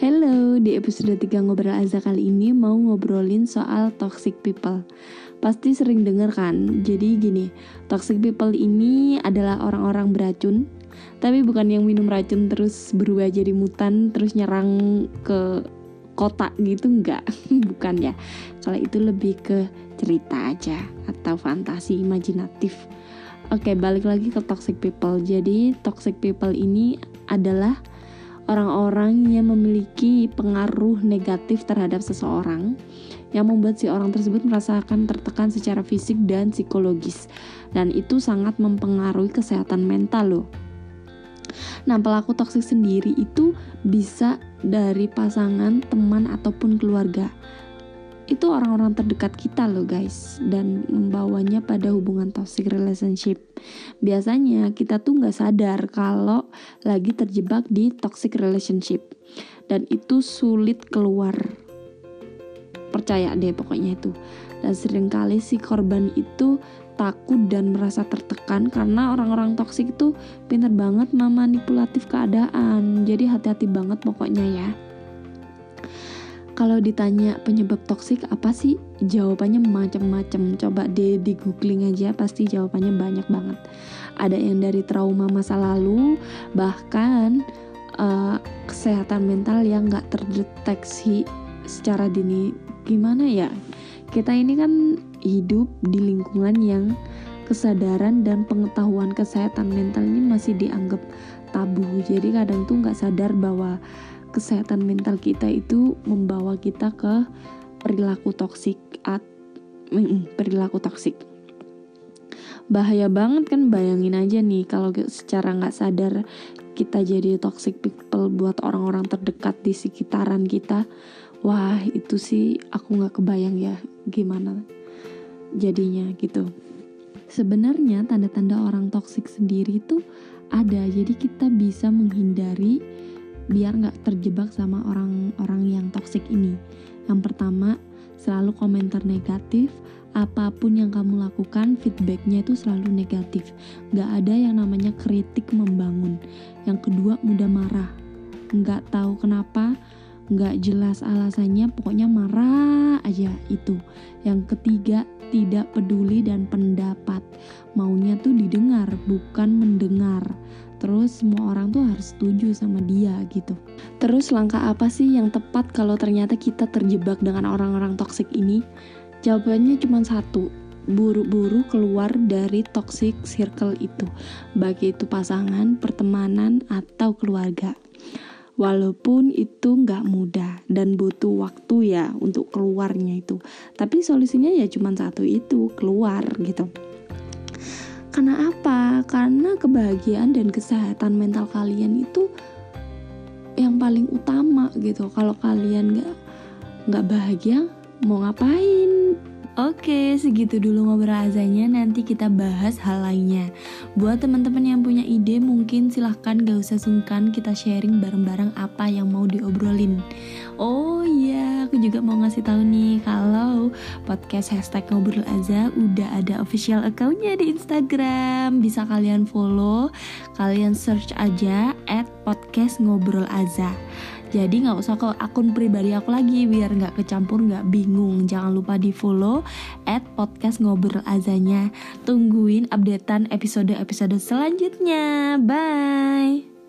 Hello, di episode 3 Ngobrol Aza kali ini mau ngobrolin soal toxic people. Pasti sering denger kan? Jadi gini, toxic people ini adalah orang-orang beracun Tapi bukan yang minum racun terus berubah jadi mutan Terus nyerang ke kota gitu, enggak. Bukan ya. Kalau itu lebih ke cerita aja Atau fantasi imajinatif. Oke, balik lagi ke toxic people. Jadi toxic people ini adalah orang-orang yang memiliki pengaruh negatif terhadap seseorang yang membuat si orang tersebut merasakan tertekan secara fisik dan psikologis dan itu sangat mempengaruhi kesehatan mental loh. Nah, pelaku toksik sendiri itu bisa dari pasangan, teman ataupun keluarga itu orang-orang terdekat kita loh guys. Dan membawanya pada hubungan toxic relationship. Biasanya kita tuh nggak sadar kalau lagi terjebak di toxic relationship. Dan itu sulit keluar. Percaya deh pokoknya itu. Dan sering kali si korban itu takut dan merasa tertekan karena orang-orang toksik itu pintar banget memanipulatif keadaan. Jadi hati-hati banget pokoknya ya kalau ditanya penyebab toksik apa sih? Jawabannya macam-macam. Coba deh di googling aja pasti jawabannya banyak banget. Ada yang dari trauma masa lalu, bahkan uh, kesehatan mental yang nggak terdeteksi secara dini. Gimana ya? Kita ini kan hidup di lingkungan yang kesadaran dan pengetahuan kesehatan mental ini masih dianggap tabu. Jadi kadang tuh nggak sadar bahwa kesehatan mental kita itu membawa kita ke perilaku toksik at perilaku toksik bahaya banget kan bayangin aja nih kalau secara nggak sadar kita jadi toxic people buat orang-orang terdekat di sekitaran kita wah itu sih aku nggak kebayang ya gimana jadinya gitu sebenarnya tanda-tanda orang toksik sendiri itu ada jadi kita bisa menghindari biar nggak terjebak sama orang-orang yang toksik ini. Yang pertama, selalu komentar negatif. Apa pun yang kamu lakukan, feedbacknya itu selalu negatif. Nggak ada yang namanya kritik membangun. Yang kedua, mudah marah. Nggak tahu kenapa, nggak jelas alasannya, pokoknya marah aja itu. Yang ketiga, tidak peduli dan pendapat. Maunya tuh didengar, bukan mendengar terus semua orang tuh harus setuju sama dia gitu. Terus langkah apa sih yang tepat kalau ternyata kita terjebak dengan orang-orang toksik ini? Jawabannya cuma satu, buru-buru keluar dari toxic circle itu, baik itu pasangan, pertemanan, atau keluarga. Walaupun itu nggak mudah dan butuh waktu ya untuk keluarnya itu, tapi solusinya ya cuma satu itu, keluar gitu. Karena apa? Karena kebahagiaan dan kesehatan mental kalian itu yang paling utama gitu. Kalau kalian nggak nggak bahagia, mau ngapain? Oke, segitu dulu ngobrol azanya. Nanti kita bahas hal lainnya. Buat teman-teman yang punya ide, mungkin silahkan gak usah sungkan kita sharing bareng-bareng apa yang mau diobrolin. Oh iya, aku juga mau ngasih tahu nih kalau podcast hashtag ngobrol aza udah ada official accountnya di Instagram. Bisa kalian follow, kalian search aja at podcast ngobrol aza jadi nggak usah ke akun pribadi aku lagi biar nggak kecampur nggak bingung. Jangan lupa di follow at podcast ngobrol azanya. Tungguin updatean episode-episode selanjutnya. Bye